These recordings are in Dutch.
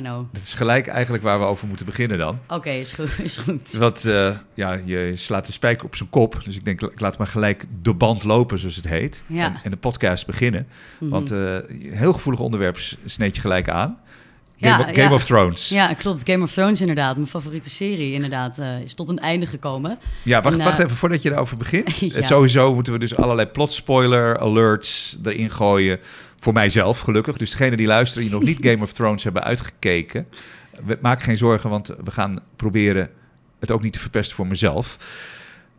Know. Dat is gelijk eigenlijk waar we over moeten beginnen dan. Oké, is goed. Is goed. Want uh, ja, je slaat de spijker op zijn kop. Dus ik denk, ik laat maar gelijk de band lopen, zoals het heet. Ja. En, en de podcast beginnen. Mhm. Want uh, heel gevoelig onderwerp sneed je gelijk aan. Ja, Game, of, Game ja. of Thrones. Ja, klopt. Game of Thrones inderdaad. Mijn favoriete serie inderdaad uh, is tot een einde gekomen. Ja, wacht, En, wacht even voordat je daarover begint. Ja. Eh, Sowieso moeten we dus allerlei plot spoiler alerts erin gooien. Voor mijzelf gelukkig. Dus degene die luisteren die nog niet Game of Thrones hebben uitgekeken. Maak geen zorgen, want we gaan proberen het ook niet te verpesten voor mezelf.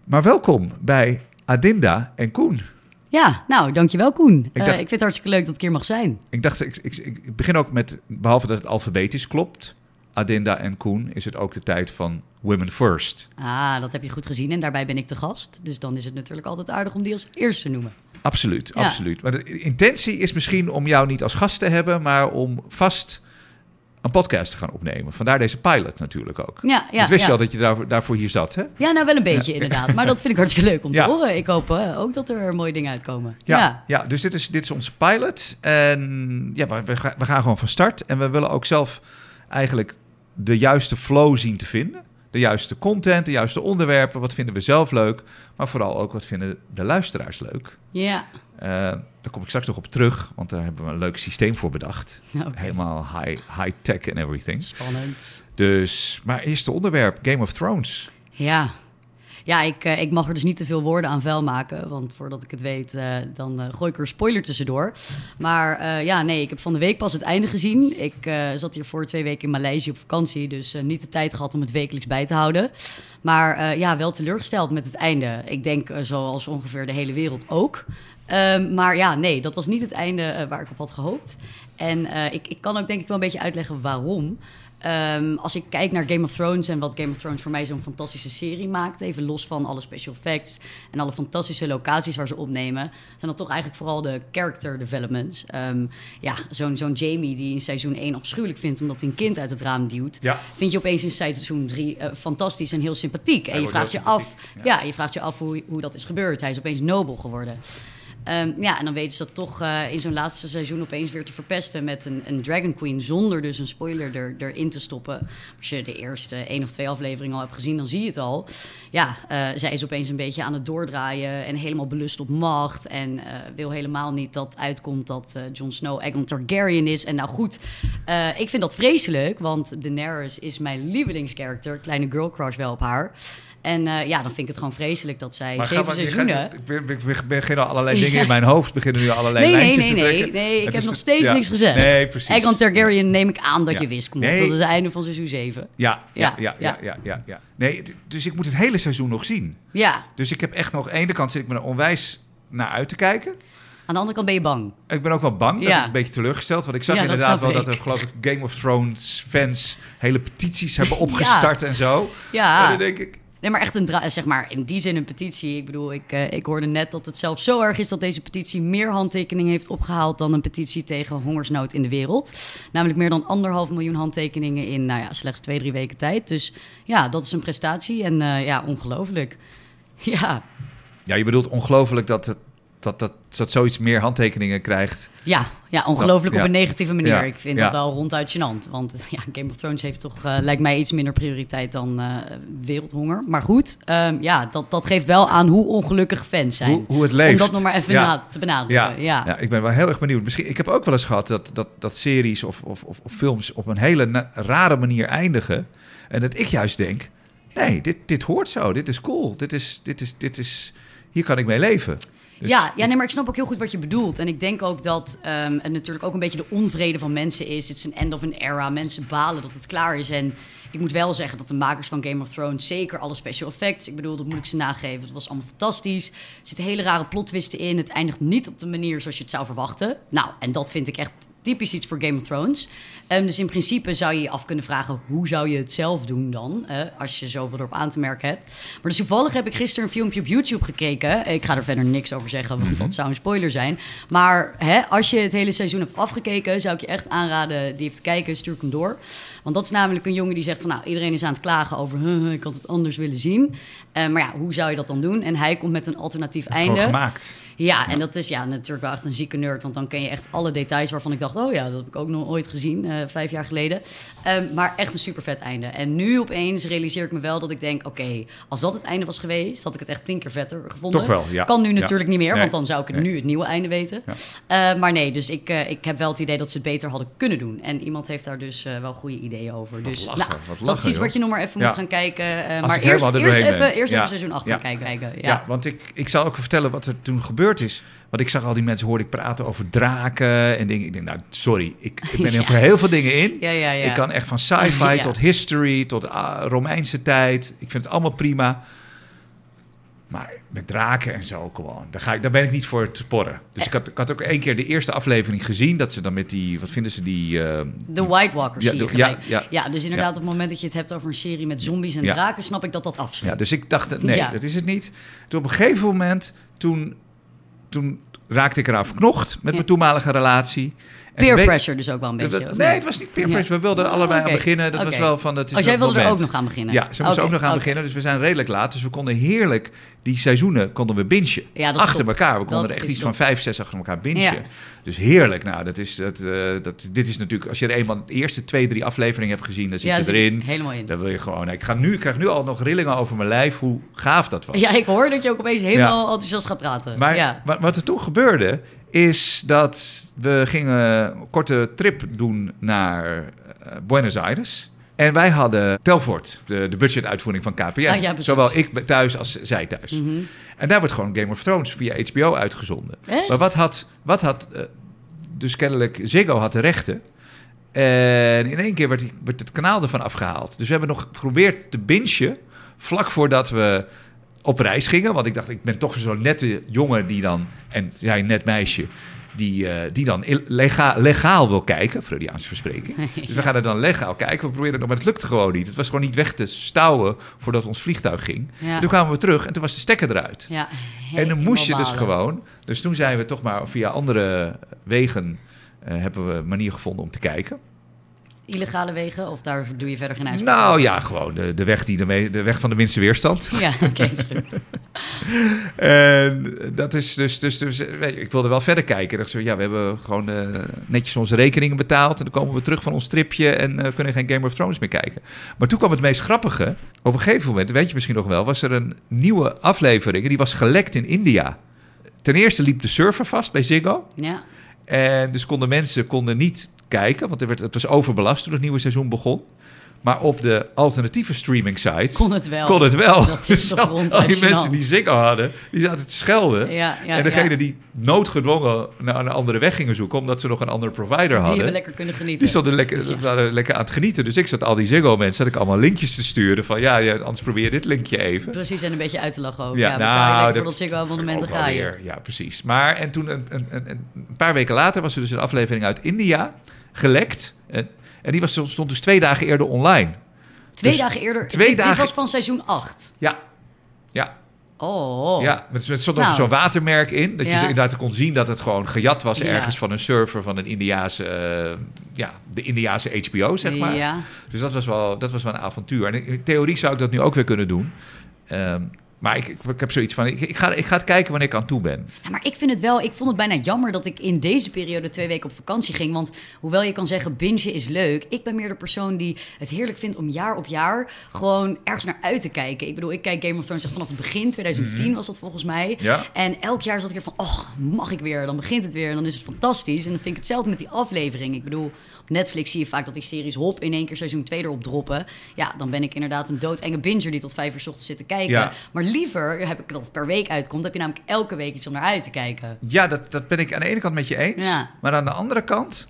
Maar welkom bij Adinda en Koen. Ja, nou, dankjewel Koen. Ik, dacht- ik vind het hartstikke leuk dat ik hier mag zijn. Ik dacht, ik, ik, ik begin ook met, behalve dat het alfabetisch klopt, Adinda en Koen, is het ook de tijd van Women First. Ah, dat heb je goed gezien en daarbij ben ik te gast. Dus dan is het natuurlijk altijd aardig om die als eerste te noemen. Absoluut, Ja. absoluut. Maar de intentie is misschien om jou niet als gast te hebben, maar om vast een podcast te gaan opnemen. Vandaar deze pilot natuurlijk ook. Ja, ja, dus wist ja. je al dat je daar, daarvoor hier zat, hè? Ja, nou wel een beetje inderdaad. Maar dat vind ik hartstikke leuk om te horen. Ik hoop eh, ook dat er mooie dingen uitkomen. Ja, ja. dus dit is, dit is onze pilot. En ja, we, we gaan gewoon van start. En we willen ook zelf eigenlijk de juiste flow zien te vinden. De juiste content, de juiste onderwerpen. Wat vinden we zelf leuk? Maar vooral ook wat vinden de luisteraars leuk? Ja, Eh, daar kom ik straks nog op terug, want daar hebben we een leuk systeem voor bedacht. Helemaal high, high tech en everything. Spannend. Dus, maar eerste onderwerp, Game of Thrones. Ja. Ja, ik, eh, ik mag er dus niet te veel woorden aan vuil maken. Want voordat ik het weet, eh, dan eh, gooi ik er een spoiler tussendoor. Maar ja, nee, ik heb van de week pas het einde gezien. Ik zat hier voor twee weken in Maleisië op vakantie. Dus niet de tijd gehad om het wekelijks bij te houden. Maar ja, wel teleurgesteld met het einde. Ik denk zoals ongeveer de hele wereld ook. Ehm, maar ja, nee, dat was niet het einde waar ik op had gehoopt. En ik, ik kan ook denk ik wel een beetje uitleggen waarom. Ehm, als ik kijk naar Game of Thrones en wat Game of Thrones voor mij zo'n fantastische serie maakt, even los van alle special effects en alle fantastische locaties waar ze opnemen, zijn dat toch eigenlijk vooral de character developments. Ehm, ja, zo'n zo'n Jamie die in seizoen 1 afschuwelijk vindt omdat hij een kind uit het raam duwt, Ja. vind je opeens in seizoen 3 fantastisch en heel sympathiek. En je vraagt je af, ja. je vraagt je af hoe, hoe dat is gebeurd. Hij is opeens nobel geworden. Ehm, ja, en dan weten ze dat toch eh, in zo'n laatste seizoen opeens weer te verpesten met een, een Dragon Queen. Zonder dus een spoiler er, erin te stoppen. Als je de eerste één of twee afleveringen al hebt gezien, dan zie je het al. Ja, eh, zij is opeens een beetje aan het doordraaien en helemaal belust op macht. En eh, wil helemaal niet dat uitkomt dat Jon Snow Aegon Targaryen is. En nou goed, ik vind dat vreselijk, want Daenerys is mijn lievelingskarakter. Kleine girl crush wel op haar. En eh, ja, dan vind ik het gewoon vreselijk dat zij Maar zeven seizoenen... ik ik beginnen allerlei dingen Ja. in mijn hoofd. Beginnen nu allerlei Nee, nee, lijntjes nee, te nee, trekken. nee. Ik heb nog de- steeds ja. niks gezegd. Nee, precies. Aegon Targaryen neem ik aan dat Ja. je wist. Kom op, Nee. dat is het einde van seizoen 7. Ja, ja, ja, Ja, ja, ja. Nee, dus ik moet het hele seizoen nog zien. Ja, Dus ik heb echt nog... Aan de ene kant zit ik me er onwijs naar uit te kijken. aan de andere kant ben je bang. Ik ben ook wel bang, Ja. ik een beetje teleurgesteld. Want ik zag Ja, inderdaad wel ik. dat er, geloof ik, Game of Thrones fans hele petities hebben opgestart en zo. Ja, dan denk ik, nee, maar echt een zeg maar in die zin een petitie. Ik bedoel, ik, eh, ik hoorde net dat het zelfs zo erg is dat deze petitie meer handtekeningen heeft opgehaald dan een petitie tegen hongersnood in de wereld. Namelijk meer dan anderhalf miljoen handtekeningen in nou ja, slechts twee, drie weken tijd. Dus ja, dat is een prestatie en eh, ja, ongelooflijk. Ja, ja, je bedoelt ongelooflijk dat, het, dat, dat, dat zoiets meer handtekeningen krijgt. Ja, ja ongelooflijk Ja. op een negatieve manier. Ja. Ik vind Ja. dat wel ronduit gênant. Want ja, Game of Thrones heeft toch, eh, lijkt mij, iets minder prioriteit dan eh, wereldhonger. Maar goed, ehm, ja, dat, dat geeft wel aan hoe ongelukkig fans zijn. Hoe, hoe het leeft. Om dat nog maar even na- te benadrukken. Ja, ik ben wel heel erg benieuwd. Misschien, ik heb ook wel eens gehad dat, dat, dat series of, of, of, films op een hele rare manier eindigen. En dat ik juist denk, nee, dit, dit hoort zo. Dit is cool. Dit is, dit is, dit is, hier kan ik mee leven. Dus- ja, ja, nee, maar ik snap ook heel goed wat je bedoelt. En ik denk ook dat ehm, het natuurlijk ook een beetje de onvrede van mensen is. Het is een end of an era. Mensen balen dat het klaar is. En ik moet wel zeggen dat de makers van Game of Thrones, zeker alle special effects, ik bedoel, dat moet ik ze nageven. Het was allemaal fantastisch. Er zitten hele rare plot twisten in. Het eindigt niet op de manier zoals je het zou verwachten. Nou, en dat vind ik echt typisch iets voor Game of Thrones. Ehm, dus in principe zou je je af kunnen vragen... hoe zou je het zelf doen dan, als je zoveel erop aan te merken hebt. Maar dus toevallig heb ik gisteren een filmpje op YouTube gekeken. Ik ga er verder niks over zeggen, want dat zou een spoiler zijn. Maar hè, als je het hele seizoen hebt afgekeken... zou ik je echt aanraden die even te kijken, stuur ik hem door. Want dat is namelijk een jongen die zegt van... nou, iedereen is aan het klagen over... "Huh, ik had het anders willen zien. Eh, maar ja, hoe zou je dat dan doen? En hij komt met een alternatief einde. gemaakt. Ja, en dat is ja, natuurlijk wel echt een zieke nerd. Want dan ken je echt alle details waarvan ik dacht... oh ja, dat heb ik ook nog ooit gezien, eh, vijf jaar geleden. Ehm, maar echt een super vet einde. En nu opeens realiseer ik me wel dat ik denk... oké, als dat het einde was geweest... had ik het echt tien keer vetter gevonden. Toch wel, ja. Kan nu natuurlijk niet meer, Nee. want dan zou ik Nee. nu het nieuwe einde weten. Eh, maar nee, dus ik, eh, ik heb wel het idee dat ze het beter hadden kunnen doen. En iemand heeft daar dus wel goede ideeën over. Dus lachen, nou, dat is iets joh. wat je nog maar even moet gaan kijken. maar eerst, er eerst, even, eerst even seizoen 8 Ja. gaan kijken. Ja. Want ik, ik zal ook vertellen wat er toen gebeurd is. Want ik zag al die mensen, hoorde ik praten over draken en dingen. Ik denk, nou, sorry, ik, ik ben Ja. voor heel veel dingen in. Ja, ja, ja. Ik kan echt van sci-fi tot history, tot ah, Romeinse tijd. Ik vind het allemaal prima. Maar met draken en zo gewoon, daar, ga ik, daar ben ik niet voor te porren. Dus ik had, ik had ook één keer de eerste aflevering gezien... dat ze dan met die, wat vinden ze, die... eh, De White Walkers Ja, zie je ja, ja. Ja, dus inderdaad, op het moment dat je het hebt over een serie met zombies en draken, snap ik dat dat afschrikt. Ja, dus ik dacht, nee, dat is het niet. Toen op een gegeven moment, toen, toen raakte ik eraan verknocht met mijn toenmalige relatie. Peer pressure dus ook wel een beetje. Dat- nee, het was niet peer Ja. pressure. We wilden allebei aan beginnen. Dat was wel van, dat is Oh, jij wilde er ook nog aan beginnen? Ja, ze moesten ook nog aan beginnen. Dus we zijn redelijk laat. Dus we konden heerlijk die seizoenen konden we bingen. Ja, achter top. elkaar. We konden Dat er echt iets van vijf, zes achter elkaar bingen. Ja. Dus heerlijk. Nou, dat is, dat, eh, dat, dit is natuurlijk... Als je er eenmaal de eerste twee, drie afleveringen hebt gezien... dan zit je erin. helemaal in. Dan wil je gewoon... Ik, ga nu, ik krijg nu al nog rillingen over mijn lijf. Hoe gaaf dat was. Ja, ik hoor dat je ook opeens helemaal enthousiast gaat praten. Maar wat er toen gebeurde, is dat we gingen een korte trip doen naar eh, Buenos Aires. En wij hadden Telfort, de, de budgetuitvoering van KPN. Ah, ja. Zowel ik thuis als zij thuis. Mhm. En daar wordt gewoon Game of Thrones via HBO uitgezonden. Echt? Maar wat had, wat had eh, dus kennelijk Ziggo had de rechten. En in één keer werd, die, werd het kanaal ervan afgehaald. Dus we hebben nog geprobeerd te bingen vlak voordat we op reis gingen. Want ik dacht, ik ben toch zo'n nette jongen die dan, en jij een net meisje, die, eh, die dan lega- legaal wil kijken. Freudiaanse verspreking. Dus we gaan er dan legaal kijken. We proberen het nog, maar het lukte gewoon niet. Het was gewoon niet weg te stouwen voordat ons vliegtuig ging. Ja. En toen kwamen we terug en toen was de stekker eruit. Ja, En dan moest je dus gewoon. Dus toen zijn we toch maar via andere wegen. eh, hebben we een manier gevonden om te kijken. Illegale wegen, of daar doe je verder geen uitspraak Nou ja, gewoon de, de, weg die de, me- de weg van de minste weerstand. Ja, oké, is goed. En dat is dus, dus, dus ik wilde wel verder kijken. Zo, ja, we hebben gewoon eh, netjes onze rekeningen betaald. En dan komen we terug van ons tripje en eh, kunnen geen Game of Thrones meer kijken. Maar toen kwam het meest grappige. Op een gegeven moment, weet je misschien nog wel, was er een nieuwe aflevering. en Die was gelekt in India. Ten eerste liep de server vast bij Ziggo. Ja, En dus konden mensen konden niet kijken, want er werd, het was overbelast toen het nieuwe seizoen begon. Maar op de alternatieve streaming sites kon het wel. kon het wel. Dat is Dus toch al- die mensen die Ziggo hadden, die zaten te schelden. Ja, ja, en degene ja. die noodgedwongen naar een andere weg gingen zoeken, omdat ze nog een andere provider Die hadden. hebben lekker kunnen genieten. Die stonden lekker, waren lekker aan het genieten. Dus ik zat al die Ziggo-mensen, zat ik allemaal linkjes te sturen. Van ja, anders probeer je dit linkje even. Precies, en een beetje uit te lachen ook. Ja, Ja, nou, dat dat Ziggo-abonnement, ook dan ga je. Ja, precies. Maar en toen, een, een, een, een paar weken later, was er dus een aflevering uit India gelekt. En, en die was, stond dus twee dagen eerder online. Twee Dus dagen eerder. twee dit, dagen- dit was van seizoen 8. Ja, ja, Oh. ja. Met, met stond Nou. zo'n watermerk in. Dat je Ja. inderdaad kon zien dat het gewoon gejat was Ja. ergens van een server van een Indiaanse, eh, ja, de Indiaanse HBO, zeg maar. Ja. Dus dat was, wel, dat was wel een avontuur. En in theorie zou ik dat nu ook weer kunnen doen. Ehm, maar ik, ik, ik heb zoiets van, ik, ik, ga, ik ga het kijken wanneer ik aan toe ben. Ja, maar ik vind het wel, ik vond het bijna jammer dat ik in deze periode twee weken op vakantie ging. Want hoewel je kan zeggen, bingen is leuk. Ik ben meer de persoon die het heerlijk vindt om jaar op jaar gewoon ergens naar uit te kijken. Ik bedoel, ik kijk Game of Thrones vanaf het begin, 2010 was dat volgens mij. Mhm. Ja. En elk jaar zat ik weer van, oh, mag ik weer? Dan begint het weer en dan is het fantastisch. En dan vind ik hetzelfde met die aflevering. Ik bedoel, op Netflix zie je vaak dat die series hop in één keer seizoen 2 erop droppen. Ja, dan ben ik inderdaad een doodenge binger die tot vijf uur 's ochtends zit te kijken. Ja. Maar liever heb ik dat het per week uitkomt, heb je namelijk elke week iets om naar uit te kijken. Ja, dat, dat ben ik aan de ene kant met je eens. Ja. Maar aan de andere kant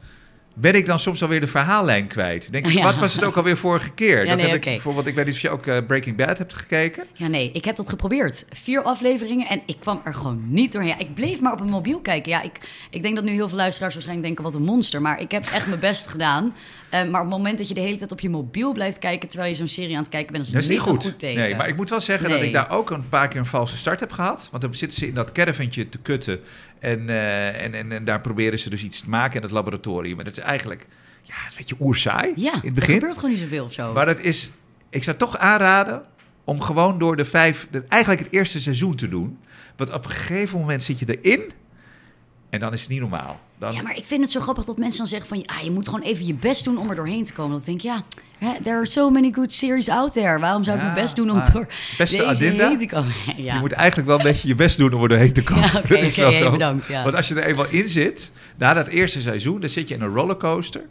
ben ik dan soms alweer de verhaallijn kwijt. Denk ik, Ja. wat was het ook alweer vorige keer? Ja, dat nee, heb oké. ik bijvoorbeeld, ik weet niet of je ook eh, Breaking Bad hebt gekeken. Ja, nee, ik heb dat geprobeerd. Vier afleveringen en ik kwam er gewoon niet doorheen. Ja, ik bleef maar op een mobiel kijken. Ja, ik, ik denk dat nu heel veel luisteraars waarschijnlijk denken, wat een monster. Maar ik heb echt mijn best gedaan. Eh, maar op het moment dat je de hele tijd op je mobiel blijft kijken... terwijl je zo'n serie aan het kijken bent, Dat is niet goed. goed teken. nee, maar ik moet wel zeggen dat ik daar ook een paar keer een valse start heb gehad. Want dan zitten ze in dat caravantje te kutten. En, eh, en, en, en daar proberen ze dus iets te maken in het laboratorium. En dat is eigenlijk ja, het is een beetje oerzaai Ja, in het er begin. gebeurt gewoon niet zoveel of zo. Maar het is, ik zou toch aanraden om gewoon door de vijf, eigenlijk het eerste seizoen te doen. Want op een gegeven moment zit je erin en dan is het niet normaal. Dan, Ja, maar ik vind het zo grappig dat mensen dan zeggen van... Ja, je moet gewoon even je best doen om er doorheen te komen. Dat ik denk, ja, hè, there are so many good series out there. Waarom zou ik Ja, mijn best doen om door beste deze agenda? heen te komen? Ja, Je moet eigenlijk wel een beetje je best doen om er doorheen te komen. Ja, dat is wel ja, zo. bedankt, ja. Want als je er eenmaal in zit, na dat eerste seizoen, dan zit je in een rollercoaster.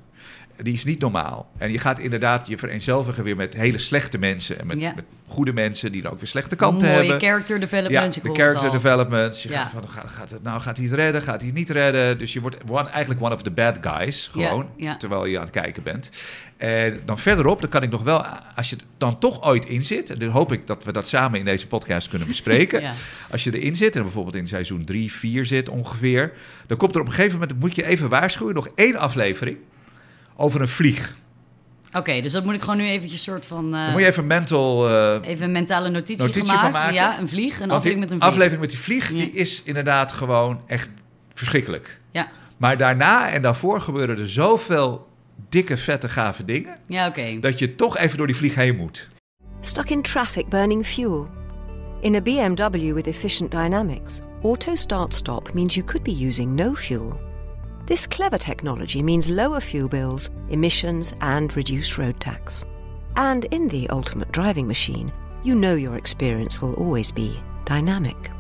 Die is niet normaal. En je gaat inderdaad je vereenzelvigen weer met hele slechte mensen. En met, Ja. met goede mensen die dan ook weer slechte kanten mooie hebben. character development. Ja, de character al. developments. Je Ja. gaat van, gaat, gaat het, nou, gaat hij het redden? Gaat hij het niet redden? Dus je wordt one, eigenlijk one of the bad guys, gewoon, ja. terwijl je aan het kijken bent. En dan verderop, dan kan ik nog wel, als je dan toch ooit in zit, en dan hoop ik dat we dat samen in deze podcast kunnen bespreken. Als je erin zit, en bijvoorbeeld in seizoen 3, 4 zit ongeveer, dan komt er op een gegeven moment, moet je even waarschuwen, nog één aflevering over een vlieg. Oké, dus dat moet ik gewoon nu eventjes soort van... eh, Dan moet je even mental... eh, Even een mentale notitie, Notitie gemaakt. van maken. Ja, een vlieg. Een aflevering met een vlieg. aflevering met die vlieg, Ja. die is inderdaad gewoon echt verschrikkelijk. Ja, Maar daarna en daarvoor gebeuren er zoveel dikke, vette, gave dingen... ja oké. dat je toch even door die vlieg heen moet. Stuck in traffic burning fuel? In a BMW with efficient dynamics, auto start stop means you could be using no fuel. This clever technology means lower fuel bills, emissions, and reduced road tax. And in the ultimate driving machine, you know your experience will always be dynamic.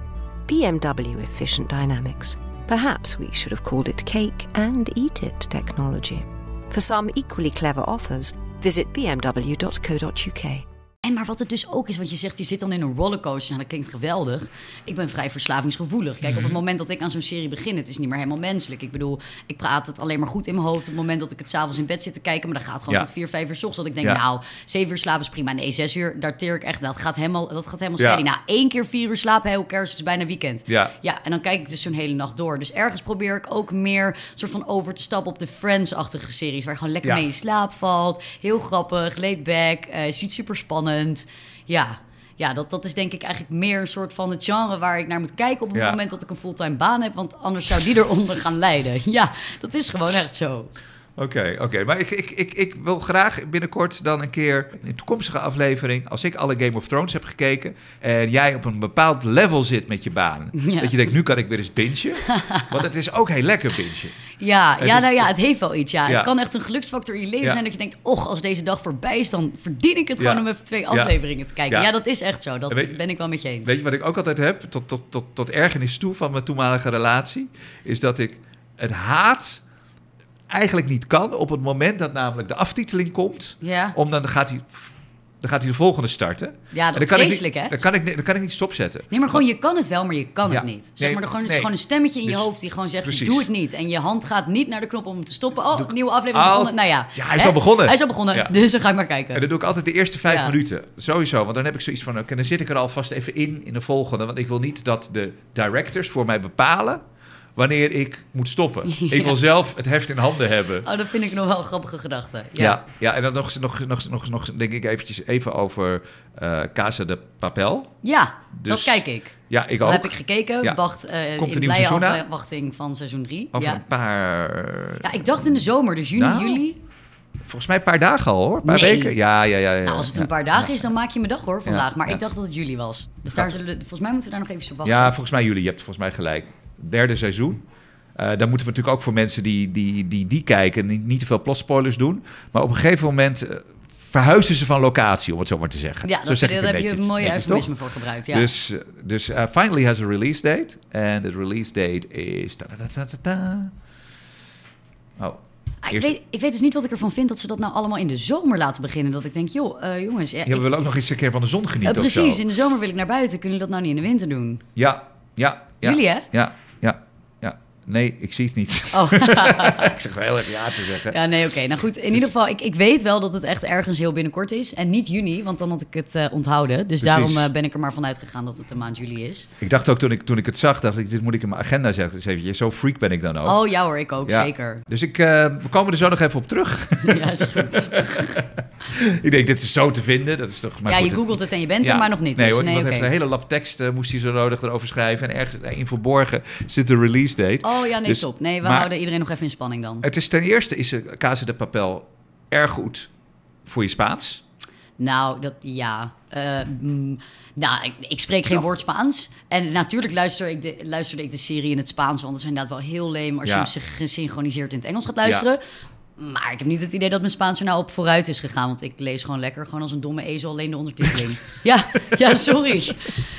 BMW efficient dynamics. Perhaps we should have called it cake and eat it technology. For some equally clever offers, visit bmw.co.uk. En maar wat het dus ook is, want je zegt je zit dan in een rollercoaster. Nou, dat klinkt geweldig. Ik ben vrij verslavingsgevoelig. Kijk, Mhm. op het moment dat ik aan zo'n serie begin, het is niet meer helemaal menselijk. Ik bedoel, ik praat het alleen maar goed in mijn hoofd op het moment dat ik het s'avonds in bed zit te kijken. Maar dat gaat gewoon Ja. tot vier, vijf uur ochtends. Dat ik denk, Ja. nou, zeven uur slapen is prima. Nee, zes uur, daar teer ik echt. Dat gaat helemaal, dat gaat helemaal Ja. steady. Nou, één keer vier uur slapen, heel het is bijna weekend. Ja. Ja, en dan kijk ik dus zo'n hele nacht door. Dus ergens probeer ik ook meer soort van over te stappen op de Friends-achtige series. Waar gewoon lekker mee in slaap valt. Heel grappig, laid back, eh ziet super spannend. Ja, ja dat, dat is denk ik eigenlijk meer een soort van het genre waar ik naar moet kijken op het Ja. moment dat ik een fulltime baan heb. Want anders zou die eronder gaan lijden. Ja, dat is gewoon echt zo. Oké, oké. Maar ik, ik, ik, ik wil graag binnenkort dan een keer in een toekomstige aflevering, als ik alle Game of Thrones heb gekeken en jij op een bepaald level zit met je baan, Ja. dat je denkt, nu kan ik weer eens bingen. Want het is ook heel lekker bingen. Ja, Het ja, is- nou ja, het heeft wel iets. Ja. Ja. Het kan echt een geluksfactor in je leven Ja. zijn dat je denkt, och, als deze dag voorbij is, dan verdien ik het gewoon om even twee afleveringen te kijken. Ja. Dat is echt zo. Dat weet- ben ik wel met je eens. Weet je wat ik ook altijd heb, tot, tot, tot, tot ergernis toe van mijn toenmalige relatie, is dat ik het haat eigenlijk niet kan op het moment dat namelijk de aftiteling komt, Ja, om dan gaat hij, dan gaat hij de volgende starten. ja En dat dan kan vreselijk, ik niet, hè? Dan kan, ik, niet- dan kan ik niet stopzetten. Nee, maar gewoon, je kan het wel, maar je kan Ja. het niet. Zeg Nee, maar, er gewoon, is gewoon een stemmetje in je Dus- hoofd die gewoon zegt, precies. doe het niet. En je hand gaat niet naar de knop om te stoppen. Oh, nieuwe aflevering al- begonnen. Nou ja. Ja, hij is Hè? al begonnen. Hij is al begonnen, Ja. dus dan ga ik maar kijken. En dat doe ik altijd de eerste vijf minuten. Sowieso. Want dan heb ik zoiets van... oké, dan zit ik er alvast even in, in de volgende. Want ik wil niet dat de directors voor mij bepalen... wanneer ik moet stoppen. Ik wil zelf het heft in handen hebben. Oh, dat vind ik nog wel een grappige gedachte. Ja. Ja, ja, en dan nog, nog, nog, nog, nog denk ik eventjes even over eh Casa de Papel. Ja, Dus- dat kijk ik. Ja, ik Dat heb ik gekeken. Ja. Wacht, Komt een in blije afwachting van seizoen 3. Over Ja. een paar... ja, ik dacht in de zomer, dus juni, Nou, juli. Volgens mij een paar dagen al, hoor. Een paar Nee. weken. Ja, ja, ja. ja Nou, als het een paar dagen is, dan maak je mijn dag hoor, vandaag. Maar ik dacht dat het juli was. Dus daar zullen volgens mij moeten we daar nog even op wachten. Ja, volgens mij jullie. Je hebt volgens mij gelijk. Derde seizoen. Dan moeten we natuurlijk ook voor mensen die die, die, die kijken... Niet, niet te veel plotspoilers doen. Maar op een gegeven moment... eh, verhuizen ze van locatie, om het zo maar te zeggen. Ja, dat, zeg daar heb je een mooie eufemisme voor gebruikt. Ja. Dus, eh, dus finally has a release date. En de release date is... Oh, Ah, ik, weet, ik weet dus niet wat ik ervan vind dat ze dat nou allemaal in de zomer laten beginnen. Dat ik denk, joh, jongens... ja, we willen ook nog eens een keer van de zon genieten precies, in de zomer wil ik naar buiten. Kunnen jullie dat nou niet in de winter doen? Ja, ja, ja. Jullie, hè? Ja. Nee, ik zie het niet. Oh, ik zeg wel heel erg ja te zeggen. ja, nee, oké. Nou goed, in ieder geval, ik, ik weet wel dat het echt ergens heel binnenkort is. En niet juni, want dan had ik het eh, onthouden. Dus daarom eh, ben ik er maar vanuit gegaan dat het de maand juli is. Ik dacht ook toen ik, toen ik het zag, dacht ik, dit moet ik in mijn agenda zetten. Dus eventjes, zo freak ben ik dan ook. Oh ja hoor, ik ook, Ja. zeker. Dus ik, eh, we komen er zo nog even op terug. Ja, is goed. ik denk, dit is zo te vinden. Dat is toch, maar ja, goed, je googelt het en je bent Ja. er, maar nog niet. Nee dus, hoor, nee, heeft een hele lap tekst, moest hij zo nodig erover schrijven. En ergens in verborgen zit de release date. Oh ja, nee, Dus- stop. Nee, we maar- houden iedereen nog even in spanning dan. Het is ten eerste is Casa de Papel erg goed voor je Spaans. Nou, dat, ja. Mm, nou, ik, ik spreek geen woord Spaans. En natuurlijk luister ik de, luisterde ik de serie in het Spaans, want het is inderdaad wel heel leem als Ja. je hem gesynchroniseerd in het Engels gaat luisteren. Maar ik heb niet het idee dat mijn Spaans er nou op vooruit is gegaan. Want ik lees gewoon lekker, gewoon als een domme ezel, alleen de ondertiteling. ja, ja, sorry.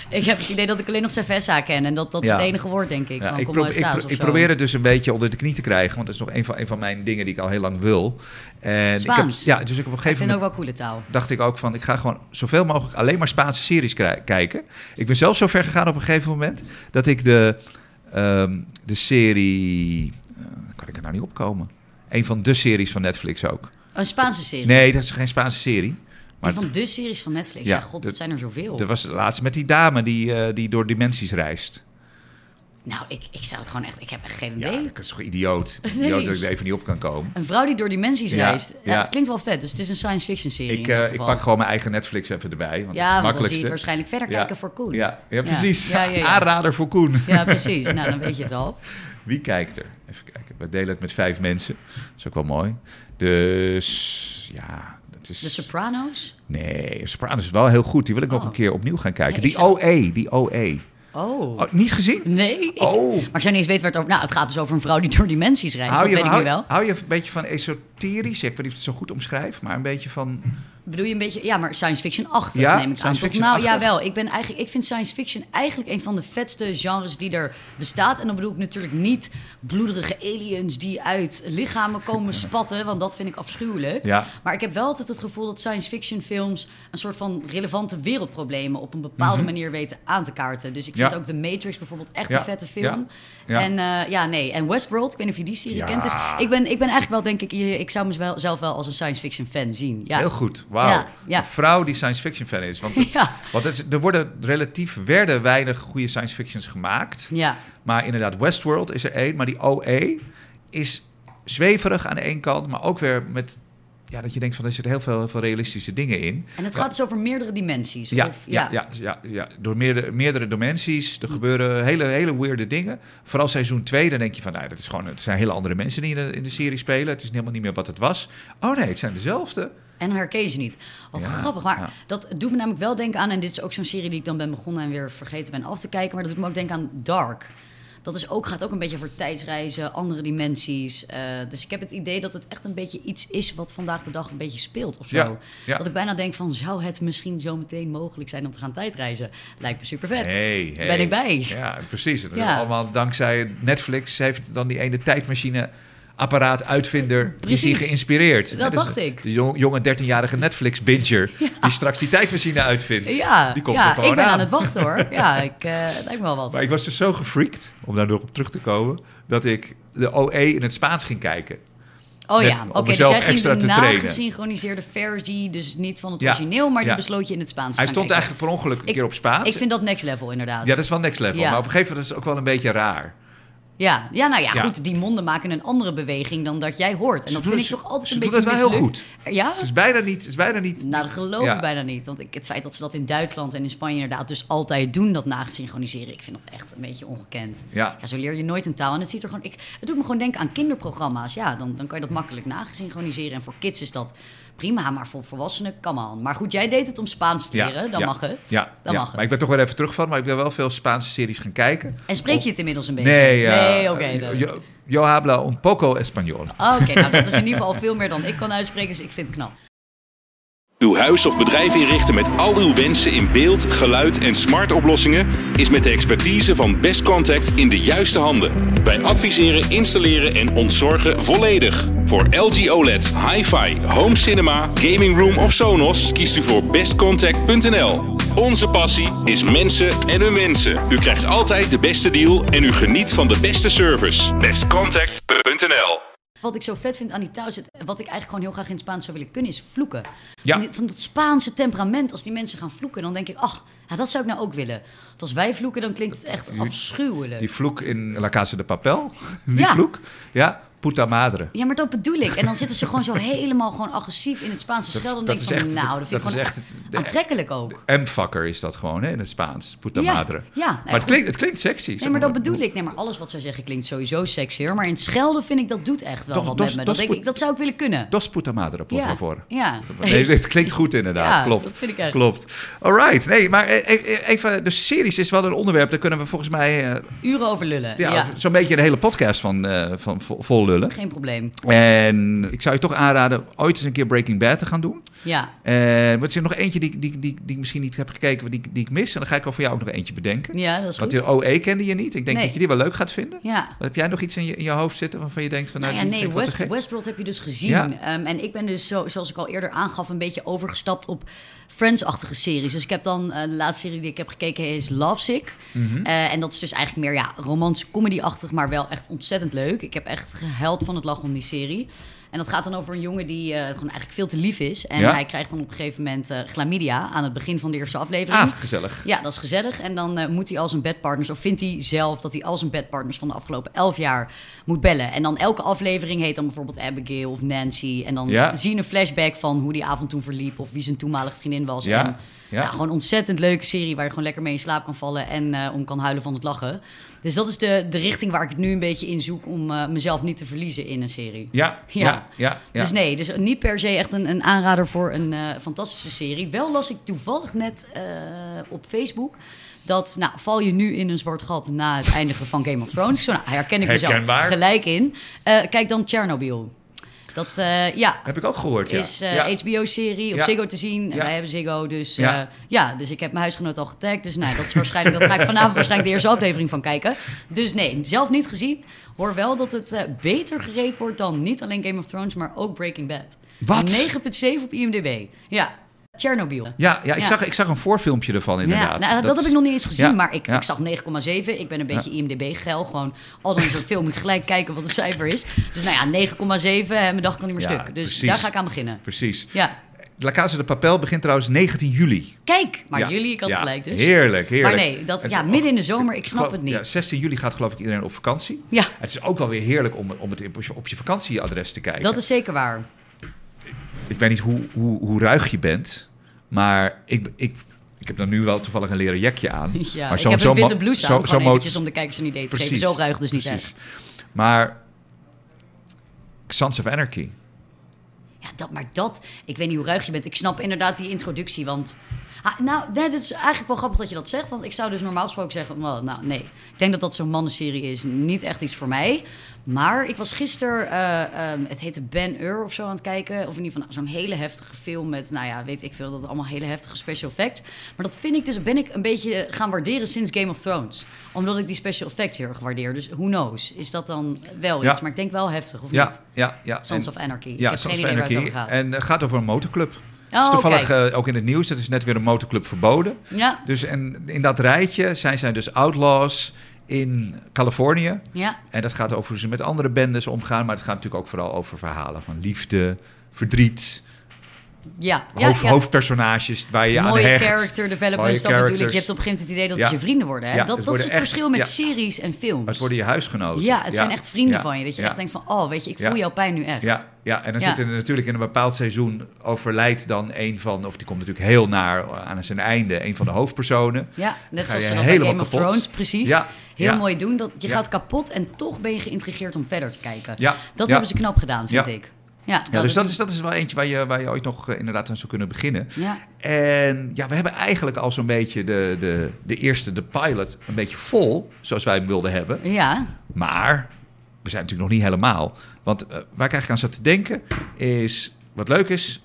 Ik heb het idee dat ik alleen nog Cerveza ken. En dat, dat is het enige woord, denk ik. Ja, ik, pro- ik, pro- probeer het dus een beetje onder de knie te krijgen, want dat is nog een van, een van mijn dingen die ik al heel lang wil. En ik heb, Spaans. ja, dus ik op een Ik gegeven vind moment ook wel coole taal. dacht ik ook van, ik ga gewoon zoveel mogelijk alleen maar Spaanse series kijken. Ik ben zelf zo ver gegaan op een gegeven moment dat ik de, ehm, de serie, eh, kan ik er nou niet opkomen? Een van de series van Netflix ook. Een Spaanse serie. Nee, dat is geen Spaanse serie. Maar Een van de series van Netflix. Ja, Ja, god, dat- zijn er zoveel. dat was laatst met die dame die, eh, die door dimensies reist. Nou, ik, ik zou het gewoon echt... Ik heb echt geen Ja, idee. dat is toch idioot. Nee. Idioot dat ik er even niet op kan komen. Een vrouw die door dimensies Ja, reist. Ja, ja. Het klinkt wel vet. Dus het is een science fiction serie. Ik, in eh, ik pak gewoon mijn eigen Netflix even erbij. Want Ja, want dan zie je het waarschijnlijk verder Ja. kijken voor Koen. Ja, ja, precies. Ja, ja, ja. Aanrader voor Koen. Ja, precies. Nou, dan weet je het al. Wie kijkt er? Even kijken. We delen het met vijf mensen. Dat is ook wel mooi. Dus ja, dat is... De Sopranos? Nee, Sopranos is wel heel goed. Die wil ik nog Oh. een keer opnieuw gaan kijken. Ja, die zou- OE, die OE. Oh. Oh, niet gezien? Nee. Oh. Maar ik zou niet eens weten waar het over... Nou, het gaat dus over een vrouw die door dimensies reist. Hou dat je, weet ik hou, nu wel. hou je een beetje van esoterisch? Ik weet niet of het zo goed omschrijf, maar een beetje van... Bedoel je een beetje... Ja, maar science fiction-achtig Ja, neem ik aan. Toch? fiction-achtig. Nou, jawel. Ik, ben eigenlijk, ik vind science fiction eigenlijk een van de vetste genres die er bestaat. En dan bedoel ik natuurlijk niet bloederige aliens die uit lichamen komen spatten. Want dat vind ik afschuwelijk. Ja. Maar ik heb wel altijd het gevoel dat science fiction films... een soort van relevante wereldproblemen... op een bepaalde manier weten aan te kaarten. Dus ik vind Mhm. Ja. ook The Matrix bijvoorbeeld echt een vette film. En eh, ja, nee. En Westworld, ik weet niet of je die serie Ja. kent. Dus ik ben, ik ben eigenlijk wel, denk ik... Ik zou mezelf wel als een science fiction fan zien. Ja. Heel goed, wauw. Ja, ja. Een vrouw die science fiction fan is. Want, Ja. want het, er worden relatief werden weinig goede science fictions gemaakt. Ja. Maar inderdaad, Westworld is er één. Maar die OE is zweverig aan de ene kant, maar ook weer met... Ja, dat je denkt van, er zitten heel veel, veel realistische dingen in. En het gaat dus over meerdere dimensies. Ja, of, ja. Ja, ja, ja, door meerdere, meerdere dimensies. Er gebeuren hele, hele weirde dingen. Vooral seizoen 2, dan denk je van, nou, dat is gewoon, het zijn hele andere mensen die in de, in de serie spelen. Het is helemaal niet meer wat het was. Oh nee, het zijn dezelfde. En herken je ze niet. Wat Ja, grappig. Maar ja. dat doet me namelijk wel denken aan... en dit is ook zo'n serie die ik dan ben begonnen... en weer vergeten ben af te kijken. Maar dat doet me ook denken aan Dark. Dat is ook, gaat ook een beetje over tijdsreizen, andere dimensies. Eh, dus ik heb het idee dat het echt een beetje iets is... wat vandaag de dag een beetje speelt of zo. Ja, ja. Dat ik bijna denk van... zou het misschien zo meteen mogelijk zijn om te gaan tijdreizen? Lijkt me super vet. Hey, hey. Ben ik bij. Ja, precies. Ja. Allemaal dankzij Netflix heeft dan die ene tijdmachine apparaat uitvinder die geïnspireerd. Dat Hè, dus dacht ik. De jong- jonge 13-jarige Netflix-binger die straks die tijdmachine uitvindt. Ja, die komt ja er gewoon ik ben aan. aan. het wachten hoor. Ja, ik, eh lijkt me wel wat. Maar ik was dus zo gefreakt, om daar nog op terug te komen, dat ik de OE in het Spaans ging kijken. Oh ja, om oké. dus mezelf jij ging extra de nagesynchroniseerde versie, dus niet van het Ja, origineel, maar die ja. besloot je in het Spaans te Hij gaan stond kijken. eigenlijk per ongeluk een Ik- keer op Spaans. Ik vind dat next level inderdaad. Ja, dat is wel next level. Ja. Maar op een gegeven moment is het ook wel een beetje raar. Ja. ja, nou ja, Ja. goed. Die monden maken een andere beweging dan dat jij hoort. En Ze dat doen vind ik toch altijd ze een doen beetje het wel heel mislukt. Ja? Het is bijna niet... Het is bijna niet Nou, dat geloof Ja. ik bijna niet. Want ik, het feit dat ze dat in Duitsland en in Spanje inderdaad dus altijd doen, dat nagesynchroniseren, ik vind dat echt een beetje ongekend. Ja. Ja, zo leer je nooit een taal. En het, ziet er gewoon, ik, het doet me gewoon denken aan kinderprogramma's. Ja, dan, dan kan je dat makkelijk nagesynchroniseren. En voor kids is dat prima, maar voor volwassenen, come on. Maar goed, jij deed het om Spaans te leren, dan ja, mag het. Ja, dan mag het. maar ik ben toch weer even terug van, maar ik ben wel veel Spaanse series gaan kijken. En spreek je het inmiddels een beetje? Nee. Nee, oké. dan. Yo, yo habla un poco español. Oké, nou dat is in ieder geval veel meer dan ik kan uitspreken, dus ik vind het knap. Uw huis of bedrijf inrichten met al uw wensen in beeld, geluid en smart oplossingen is met de expertise van Best Contact in de juiste handen. Wij adviseren, installeren en ontzorgen volledig. Voor LG OLED, hi-fi, home cinema, gaming room of Sonos kiest u voor bestcontact.nl. Onze passie is mensen en hun wensen. U krijgt altijd de beste deal en u geniet van de beste service. Bestcontact.nl Wat ik zo vet vind aan die taal wat ik eigenlijk gewoon heel graag in het Spaans zou willen kunnen, is vloeken. Ja. Van, dat Spaanse temperament, als die mensen gaan vloeken, dan denk ik, ach, ja, dat zou ik nou ook willen. Want als wij vloeken, dan klinkt het echt afschuwelijk. Die vloek in La Casa de Papel. Die Ja. vloek. Ja. Puta madre. Ja, maar dat bedoel ik. En dan zitten ze gewoon zo helemaal gewoon agressief in het Spaans te Dat- schelden. dat denk ik is van, echt- nou, dat vind dat ik gewoon echt de- aantrekkelijk ook. M-fucker is dat gewoon, hè, in het Spaans. Puta Ja, madre. ja, nou, maar het klinkt, het klinkt sexy. Nee, maar dat bedoel ik. Nee, maar alles wat zij zeggen klinkt sowieso sexier. Maar in het schelden vind ik dat doet echt wel Dos- wat dos- met me. dos Dat, denk ik, dat zou ik willen kunnen. Dos puta madre, por Ja, favor. ja. Nee, het klinkt goed inderdaad. Ja, Klopt. dat vind ik echt. Klopt. Alright. Nee, maar e- e- even... Dus series is wel een onderwerp. Daar kunnen we volgens mij... eh, Uren over lullen. ja, zo'n beetje een hele podcast van, eh, van vo- vol lullen. Geen probleem. En ik zou je toch aanraden ooit eens een keer Breaking Bad te gaan doen. Ja, En er is er nog eentje die, die, die, die ik misschien niet heb gekeken, die, die ik mis. En dan ga ik al voor jou ook nog eentje bedenken. ja dat is Want goed. de OE kende je niet. Ik denk Nee. dat je die wel leuk gaat vinden. Ja. Wat heb jij nog iets in je, in je hoofd zitten waarvan je denkt van... Nou ja, die nee, West? Westworld heb je dus gezien. Ja. Ehm, en ik ben dus, zo, zoals ik al eerder aangaf, een beetje overgestapt op Friends-achtige series. Dus ik heb dan, eh, de laatste serie die ik heb gekeken is Lovesick. Mhm. Eh, en dat is dus eigenlijk meer, ja, romantische comedy-achtig, maar wel echt ontzettend leuk. Ik heb echt gehuild van het lachen om die serie. En dat gaat dan over een jongen die eh, gewoon eigenlijk veel te lief is. En Ja. hij krijgt dan op een gegeven moment eh chlamydia aan het begin van de eerste aflevering. Ah, gezellig. Ja, dat is gezellig. En dan eh, moet hij al zijn bedpartners, of vindt hij zelf dat hij al zijn bedpartners van de afgelopen elf jaar moet bellen. En dan elke aflevering heet dan bijvoorbeeld Abigail of Nancy. En dan Ja. zien een flashback van hoe die avond toen verliep of wie zijn toenmalige vriendin was. Ja, En, ja. gewoon een ontzettend leuke serie waar je gewoon lekker mee in slaap kan vallen en om kan huilen van het lachen. Dus dat is de, de richting waar ik het nu een beetje in zoek om eh, mezelf niet te verliezen in een serie. Ja, ja, Ja. ja. ja, Dus nee, dus niet per se echt een, een aanrader voor een eh, fantastische serie. Wel las ik toevallig net eh, op Facebook dat, nou, val je nu in een zwart gat na het eindigen van Game of Thrones? Zo, nou, herken ik mezelf Herkenbaar. gelijk in. Kijk dan Chernobyl. Dat, eh, ja, Heb ik ook gehoord, ja. is eh, ja. HBO-serie op Ja. Ziggo te zien. En wij hebben Ziggo, dus Ja. ja. dus ik heb mijn huisgenoot al getagd. Dus nou, dat is waarschijnlijk, dat ga ik vanavond waarschijnlijk de eerste aflevering van kijken. Dus nee, zelf niet gezien. Hoor wel dat het eh, beter gereed wordt dan niet alleen Game of Thrones, maar ook Breaking Bad. Wat? 9,7 op IMDb. Ja, Chernobyl. Ja, ja, ik, Ja. Zag, ik zag een voorfilmpje ervan inderdaad. Ja, nou, dat, heb ik nog niet eens gezien, Ja, maar ik, ik zag 9,7. Ik ben een beetje IMDb-geil. Gewoon, al dan een film, gelijk kijken wat het cijfer is. Dus nou ja, 9,7. hè, Mijn dag kan niet meer stuk. Dus precies. daar ga ik aan beginnen. Precies. Ja, La Casa de Papel begint trouwens 19 juli. kijk. Maar Ja. jullie, ik had gelijk dus. Heerlijk, heerlijk. Maar nee, dat, ja, midden in de zomer, ik snap het niet. Ja, 16 juli gaat geloof ik iedereen op vakantie. Ja, Het is ook wel weer heerlijk om, om het op je vakantieadres te kijken. dat is zeker waar. Ik weet niet hoe, hoe, hoe ruig je bent, maar ik, ik, ik heb dan nu wel toevallig een leren jakje aan. Ja, maar ik zo'n- heb een witte blouse zo- aan, mo- eventjes om de kijkers een idee te geven. Zo ruig dus niet precies. echt. Maar Sons of Anarchy. Ja, dat, maar dat, ik weet niet hoe ruig je bent. Ik snap inderdaad die introductie, want... Ah, nou, nee, het is eigenlijk wel grappig dat je dat zegt. Want ik zou dus normaal gesproken zeggen, well, nou nee. Ik denk dat dat zo'n mannenserie is. Niet echt iets voor mij. Maar ik was gisteren, eh, ehm, het heette Ben Ur of zo aan het kijken. Of in ieder geval nou, zo'n hele heftige film met, nou ja, weet ik veel. Dat allemaal hele heftige special effects. Maar dat vind ik dus, ben ik een beetje gaan waarderen sinds Game of Thrones. Omdat ik die special effects heel erg waardeer. Dus who knows, is dat dan wel Ja. iets? Maar ik denk wel heftig, of Ja, niet? ja, ja. Sons En- of Anarchy. ik Ja, heb Sons geen of idee waar het Anarchy. over gaat. En het gaat over een motorclub. Oh, toevallig eh, ook in het nieuws. Dat is net weer een motorclub verboden. Ja, Dus en in dat rijtje zijn zij dus outlaws in Californië. ja. En dat gaat over hoe ze met andere bendes omgaan. Maar het gaat natuurlijk ook vooral over verhalen van liefde, verdriet. Ja, ja, hoofd- ja. hoofdpersonages waar je Mooie aan hecht. character development, dat bedoel ik. Je hebt op een gegeven moment het idee dat Ja. het je vrienden worden. Hè? Dat is het echt- verschil met series en films. Het worden je huisgenoten. ja, het zijn echt vrienden van je. Dat je echt denkt van, oh, weet je, ik voel jouw pijn nu echt. Ja, ja, en dan zit er natuurlijk in een bepaald seizoen overlijdt dan een van, of die komt natuurlijk heel naar aan zijn einde, een van de hoofdpersonen. Ja, net zoals je ze dat bij Game of kapot. Thrones, precies. Ja, Heel mooi doen. Dat, je gaat kapot en toch ben je geïntrigeerd om verder te kijken. Ja, Dat hebben ze knap gedaan, vind ik. Ja, Ja, dus dat is, dat is wel eentje waar je, waar je ooit nog eh, inderdaad aan zou kunnen beginnen. Ja, En ja, we hebben eigenlijk al zo'n beetje de, de, de eerste, de pilot, een beetje vol, zoals wij hem wilden hebben. ja. Maar we zijn natuurlijk nog niet helemaal. Want eh, waar ik eigenlijk aan zat te denken is, wat leuk is,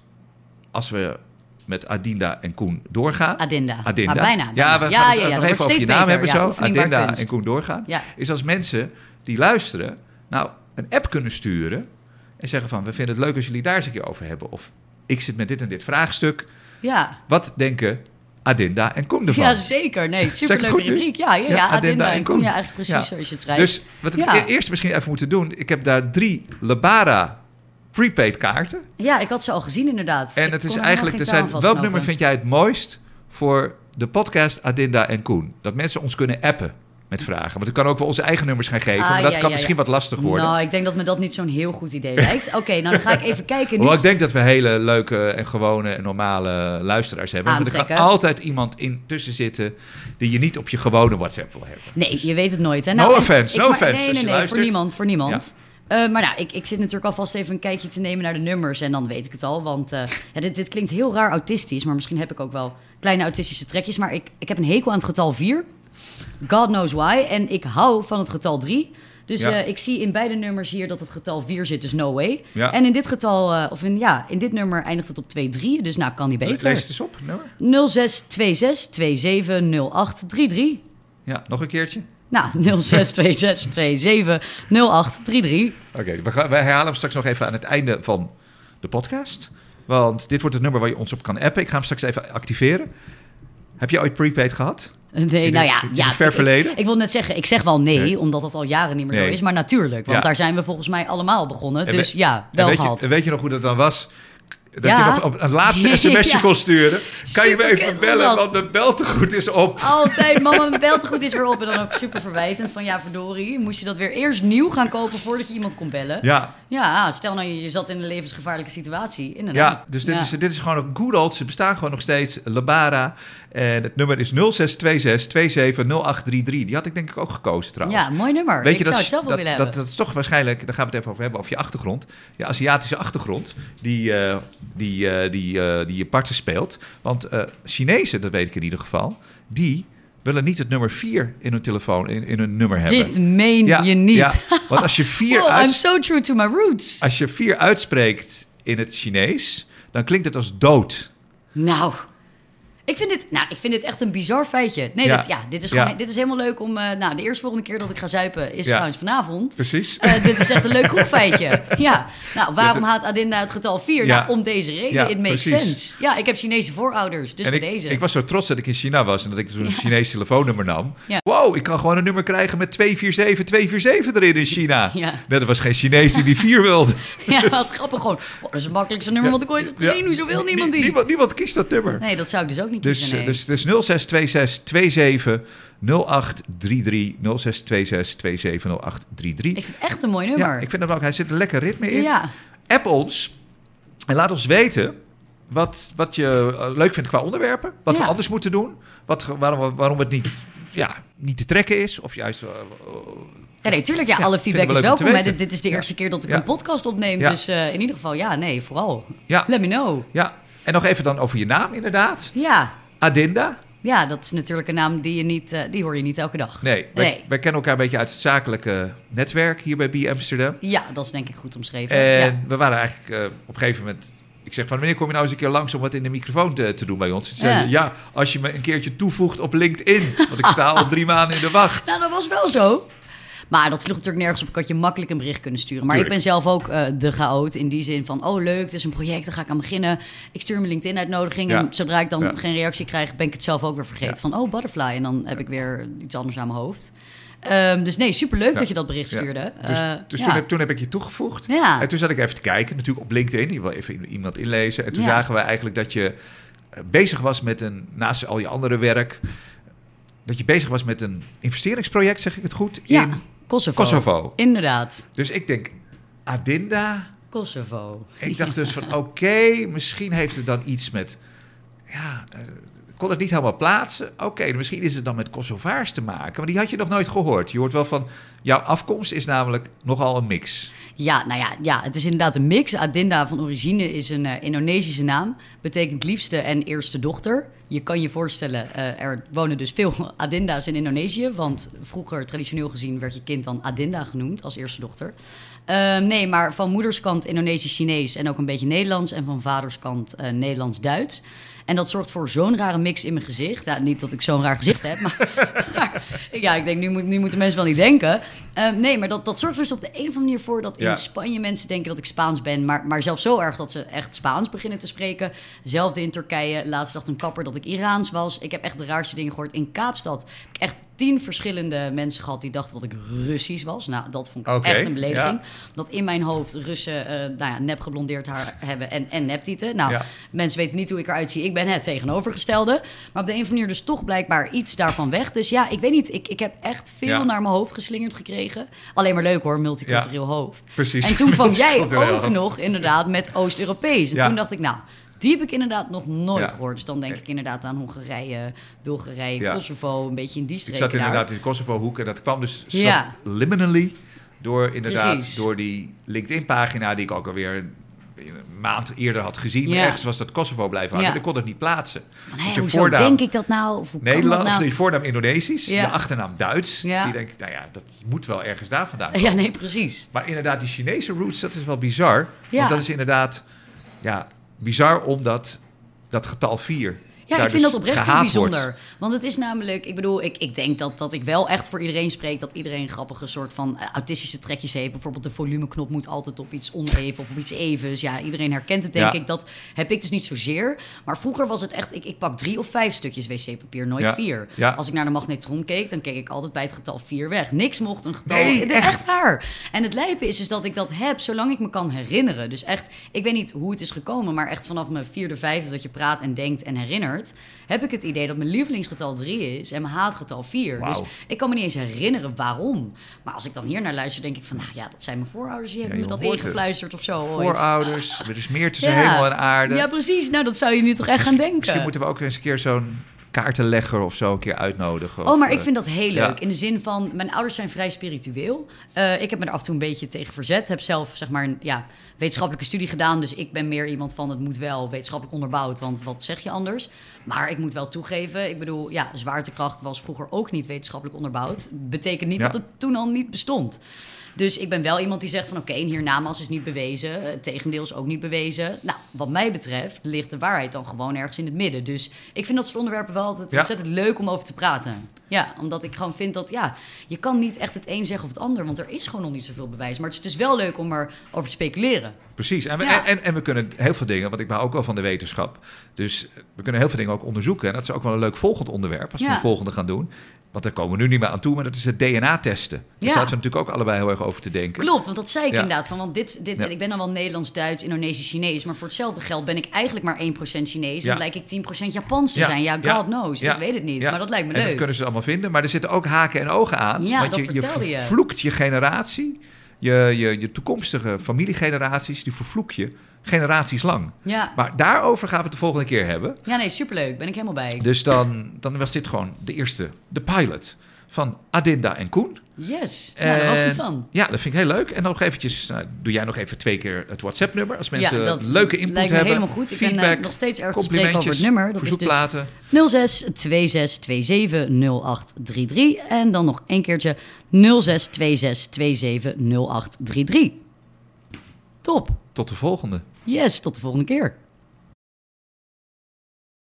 als we met Adinda en Koen doorgaan. Adinda. Adinda. Maar bijna. Ja, we ja, gaan ja, het ja, nog even over je naam beter. hebben zo. Adinda en Koen doorgaan. Ja. Is als mensen die luisteren, nou, een app kunnen sturen en zeggen van, we vinden het leuk als jullie daar eens een keer over hebben. Of ik zit met dit en dit vraagstuk. Ja. Wat denken Adinda en Koen ervan? ja, zeker. Nee, superleuke rubriek. Ja, ja, ja, Ja, Adinda, Adinda en en Koen. Ja, eigenlijk precies Ja. zoals je het schrijft. Dus wat we Ja. eerst misschien even moeten doen, ik heb daar drie Lebara prepaid kaarten. Ja, ik had ze al gezien inderdaad. En Ik het is eigenlijk, er zijn, welk nummer vind jij het mooist voor de podcast Adinda en Koen? Dat mensen ons kunnen appen. Met vragen. Want we kan ook wel onze eigen nummers gaan geven, Ah, maar dat ja, kan ja, misschien ja. wat lastig worden. Nou, ik denk dat me dat niet zo'n heel goed idee lijkt. Oké, nou dan ga ik even kijken. Hoewel ik denk dat we hele leuke en gewone en normale luisteraars hebben. Want er kan altijd iemand in tussen zitten die je niet op je gewone WhatsApp wil hebben. Nee, je weet het nooit. Hè? No en offense, ik no offense, Nee, nee, nee, voor niemand, voor niemand. Eh, maar nou, ik, ik zit natuurlijk alvast even een kijkje te nemen naar de nummers en dan weet ik het al. Want eh, ja, dit, dit klinkt heel raar autistisch, maar misschien heb ik ook wel kleine autistische trekjes. Maar ik, ik heb een hekel aan het getal 4. God knows why. En ik hou van het getal 3. Dus Ja. eh, ik zie in beide nummers hier dat het getal 4 zit, dus no way. Ja. En in dit getal, eh, of in, ja, in dit nummer eindigt het op 2-3. Dus nou, kan die beter. Lees het eens op, nummer. 0626 270833. Ja, nog een keertje. Nou, 0626 270833. Oké, we, gaan- wij herhalen hem straks nog even aan het einde van de podcast. Want dit wordt het nummer waar je ons op kan appen. Ik ga hem straks even activeren. Heb je ooit prepaid gehad? Nee, In nou ja, in ja het ver ik- verleden? Ik, ik wil net zeggen, ik zeg wel nee, Nee. omdat dat al jaren niet meer Nee. zo is. Maar natuurlijk, want Ja. daar zijn we volgens mij allemaal begonnen. En Dus ja, wel weet, je, gehad. en weet je nog hoe dat dan was? Dat Ja. je nog op het laatste sms'je Ja. kon sturen. Kan je me even bellen, want mijn beltegoed is op. Altijd, mama, mijn beltegoed is weer op. En dan ook super verwijtend van, ja, verdorie. Moest je dat weer eerst nieuw gaan kopen voordat je iemand kon bellen? Ja, Ja, stel nou, je, je zat in een levensgevaarlijke situatie. Inderdaad. ja dus dit, Ja. Is, dit is gewoon een good old. Ze bestaan gewoon nog steeds. Labara. En het nummer is 0626 270833. Die had ik denk ik ook gekozen trouwens. Ja, mooi nummer. Weet je, ik dat, zou het zelf wel dat, willen dat, hebben. dat is toch waarschijnlijk, daar gaan we het even over hebben, over je achtergrond. Je Aziatische achtergrond, die, eh, die, eh, die, eh, die je parten speelt. Want Chinezen, dat weet ik in ieder geval, die willen niet het nummer 4 in hun telefoon, in, in hun nummer hebben. Dit meen ja, je niet. Ja, want als je 4 Wow, I'm so true to my roots. als je vier uitspreekt in het Chinees, dan klinkt het als dood. Nou, ik vind dit, nou, ik vind dit echt een bizar feitje. Nee, Ja. Dat, ja, dit, is gewoon, Ja. dit is helemaal leuk om... eh, nou, de eerste volgende keer dat ik ga zuipen is Ja. trouwens vanavond. Precies. Eh, dit is echt een leuk kroegfeitje. Ja, nou, waarom haat Adinda het getal 4? Ja. Nou, om deze reden. It makes precies. sense. Ja, ik heb Chinese voorouders, dus en ik, deze. ik was zo trots dat ik in China was en dat ik zo'n Chinees telefoonnummer nam. Ja. Wow, ik kan gewoon een nummer krijgen met 247, 247 erin in China. Ja. Nee, er was geen Chinees die die 4 wilde. Ja, wat grappig gewoon. Oh, dat is het makkelijkste nummer wat ik ooit heb gezien. Hoezo wil niemand die? Niemand, niemand kiest dat nummer. Nee, dat zou ik dus ook niet Dus, kiezen, nee. dus, dus 0626 27 0833 0626 27 0833. Ik vind het echt een mooi nummer. Ja, ik vind hem ook. Hij zit een lekker ritme in. Ja. App ons en laat ons weten wat, wat je eh, leuk vindt qua onderwerpen. Wat we anders moeten doen. Wat, waarom, waarom het niet, ja, niet te trekken is. Of juist... eh, Ja, nee, tuurlijk. Ja, Ja, alle feedback is welkom. hè. Dit, dit is de Ja. eerste keer dat ik een podcast opneem. Dus eh, in ieder geval, ja, nee, vooral. ja, Let me know. ja. En nog even dan over je naam inderdaad. Ja. Adinda. ja, dat is natuurlijk een naam die, je niet, eh, die hoor je niet elke dag. Nee, wij, Nee. wij kennen elkaar een beetje uit het zakelijke netwerk hier bij B Amsterdam. Ja, dat is denk ik goed omschreven. En ja. we waren eigenlijk eh, op een gegeven moment... Ik zeg van, wanneer kom je nou eens een keer langs om wat in de microfoon te, te doen bij ons? Ze zei, Ja. ja, als je me een keertje toevoegt op LinkedIn. Want ik sta al drie maanden in de wacht. Nou, dat was wel zo. Maar dat sloeg natuurlijk nergens op. Ik had je makkelijk een bericht kunnen sturen. Maar Tuurlijk. ik ben zelf ook eh, de chaot. In die zin van, oh leuk, het is een project, daar ga ik aan beginnen. Ik stuur mijn LinkedIn-uitnodiging. Ja. En zodra ik dan Ja. geen reactie krijg, ben ik het zelf ook weer vergeten. Van, oh, butterfly. En dan heb ik weer iets anders aan mijn hoofd. Ehm, dus nee, superleuk Ja. dat je dat bericht Ja. stuurde. Dus, Eh, dus ja. toen, heb, toen heb ik je toegevoegd. En toen zat ik even te kijken, natuurlijk op LinkedIn. Je wil even iemand inlezen. En toen zagen we eigenlijk dat je eh, bezig was met een, naast al je andere werk, dat je bezig was met een investeringsproject, zeg ik het goed, Ja, in Kosovo. Kosovo. Inderdaad, Dus ik denk, Adinda. Kosovo. Ik dacht dus van, oké, misschien heeft het dan iets met, ja, eh, ik kon het niet helemaal plaatsen. Oké, misschien is het dan met Kosovaars te maken, maar die had je nog nooit gehoord. Je hoort wel van, jouw afkomst is namelijk nogal een mix. Ja, nou ja, ja, het is inderdaad een mix. Adinda van origine is een eh, Indonesische naam. Betekent liefste en eerste dochter. Je kan je voorstellen, eh, er wonen dus veel Adinda's in Indonesië. Want vroeger, traditioneel gezien, werd je kind dan Adinda genoemd als eerste dochter. Ehm, nee, maar van moederskant Indonesisch-Chinees en ook een beetje Nederlands. En van vaderskant eh, Nederlands-Duits. En dat zorgt voor zo'n rare mix in mijn gezicht. Ja, niet dat ik zo'n raar gezicht heb, maar, maar ja, ik denk, nu, moet, nu moeten mensen wel niet denken. Ehm, nee, maar dat, dat zorgt er dus op de een of andere manier voor dat Ja. in Spanje mensen denken dat ik Spaans ben. Maar, maar zelfs zo erg dat ze echt Spaans beginnen te spreken. Zelfde in Turkije. Laatst dacht een kapper dat ik Iraans was. Ik heb echt de raarste dingen gehoord. In Kaapstad heb ik echt tien verschillende mensen gehad die dachten dat ik Russisch was. Nou, dat vond ik echt een belediging. ja. Dat in mijn hoofd Russen eh, nou ja, nep geblondeerd haar hebben en, en neptieten. Nou, Ja. mensen weten niet hoe ik eruit zie. Ik ben het tegenovergestelde. Maar op de een of andere manier dus toch blijkbaar iets daarvan weg. Dus ja, ik weet niet. Ik, ik heb echt veel Ja. naar mijn hoofd geslingerd gekregen. Alleen maar leuk hoor, multicultureel hoofd. Precies. En toen kwam jij ook nog inderdaad met Oost-Europees. En toen dacht ik, nou, die heb ik inderdaad nog nooit Ja. gehoord. Dus dan denk ik inderdaad aan Hongarije, Bulgarije, Ja. Kosovo, een beetje in die Ik streken zat daar. inderdaad in de Kosovo-hoek en dat kwam dus Ja. subliminally door inderdaad Precies. door die LinkedIn-pagina die ik ook alweer een maand eerder had gezien. Maar ergens was dat Kosovo blijven hangen. Ik kon het niet plaatsen. Van, Want je hoezo voornaam denk ik dat nou? Of hoe kan Nederland, dat nou? je voornaam Indonesisch, je achternaam Duits. Die denk ik, nou ja, dat moet wel ergens daar vandaan komen. Ja, nee, precies. Maar inderdaad, die Chinese roots, dat is wel bizar. Ja. Want dat is inderdaad ja, bizar omdat dat getal 4 Ja, ik vind dus dat oprecht heel bijzonder. wordt. Want het is namelijk, ik bedoel, ik, ik denk dat, dat ik wel echt voor iedereen spreek. Dat iedereen een grappige soort van eh, autistische trekjes heeft. Bijvoorbeeld de volumeknop moet altijd op iets oneven of op iets evens. Ja, iedereen herkent het, denk Ja. ik. Dat heb ik dus niet zozeer. Maar vroeger was het echt, ik, ik pak drie of vijf stukjes wc-papier, nooit Ja. vier. Ja. Als ik naar de magnetron keek, dan keek ik altijd bij het getal vier weg. Niks mocht een getal. Nee, echt. echt? waar. En het lijpe is dus dat ik dat heb zolang ik me kan herinneren. Dus echt, ik weet niet hoe het is gekomen, maar echt vanaf mijn vierde, vijfde dat je praat en denkt en herinnert, heb ik het idee dat mijn lievelingsgetal 3 is en mijn haatgetal 4. Wauw. Dus ik kan me niet eens herinneren waarom. Maar als ik dan hier naar luister, denk ik van, nou ja, dat zijn mijn voorouders, die hebben me dat het. ingefluisterd of zo. Voorouders, er is meer tussen Ja. hemel en aarde. Ja, precies. Nou, dat zou je nu toch echt gaan denken. Misschien moeten we ook eens een keer zo'n kaartenlegger of zo een keer uitnodigen. Oh, Of, maar ik eh, vind dat heel ja. leuk. In de zin van, mijn ouders zijn vrij spiritueel. Eh, ik heb me er af en toe een beetje tegen verzet. Heb zelf, zeg maar, een ja, wetenschappelijke studie gedaan. Dus ik ben meer iemand van, het moet wel wetenschappelijk onderbouwd. Want wat zeg je anders? Maar ik moet wel toegeven, ik bedoel, ja, zwaartekracht was vroeger ook niet wetenschappelijk onderbouwd. Betekent niet Ja. dat het toen al niet bestond. Dus ik ben wel iemand die zegt van oké, een hiernamaals is niet bewezen. Het tegendeel is ook niet bewezen. Nou, wat mij betreft ligt de waarheid dan gewoon ergens in het midden. Dus ik vind dat soort onderwerpen wel altijd Ja. ontzettend leuk om over te praten. Ja, omdat ik gewoon vind dat ja, je kan niet echt het een zeggen of het ander. Want er is gewoon nog niet zoveel bewijs. Maar het is dus wel leuk om erover te speculeren. Precies. En we, Ja. en, en we kunnen heel veel dingen, want ik ben ook wel van de wetenschap. Dus we kunnen heel veel dingen ook onderzoeken. En dat is ook wel een leuk volgend onderwerp als we Ja. een volgende gaan doen. Want daar komen we nu niet meer aan toe, maar dat is het DNA-testen. Daar Ja. zaten we natuurlijk ook allebei heel erg over te denken. Klopt, want dat zei ik Ja. inderdaad. Van, want dit, dit, Ja. Ik ben dan wel Nederlands, Duits, Indonesisch, Chinees. Maar voor hetzelfde geld ben ik eigenlijk maar 1% Chinees. En lijkt ik 10% Japans te zijn. Ja, God knows. Ik weet het niet. Maar dat lijkt me En leuk. dat kunnen ze allemaal vinden. Maar er zitten ook haken en ogen aan. Ja, want je, je je generatie. Je, je, je toekomstige familiegeneraties, die vervloek je generaties lang. Ja. Maar daarover gaan we het de volgende keer hebben. ja, nee, superleuk. Ben ik helemaal bij. Dus dan, dan was dit gewoon de eerste, de pilot van Adinda en Koen. Yes. Nou, dat was het dan. Ja, dat vind ik heel leuk. En dan nog eventjes, nou, doe jij nog even twee keer het WhatsApp-nummer. Als mensen ja, leuke input lijkt me hebben. helemaal goed. Ik ben feedback, eh, nog steeds erg te spreken over het nummer. Dat is dus verzoekplaten. 06 26 27 0833. En dan nog een keertje 06 26 27 0833. Top. Tot de volgende. Yes, tot de volgende keer.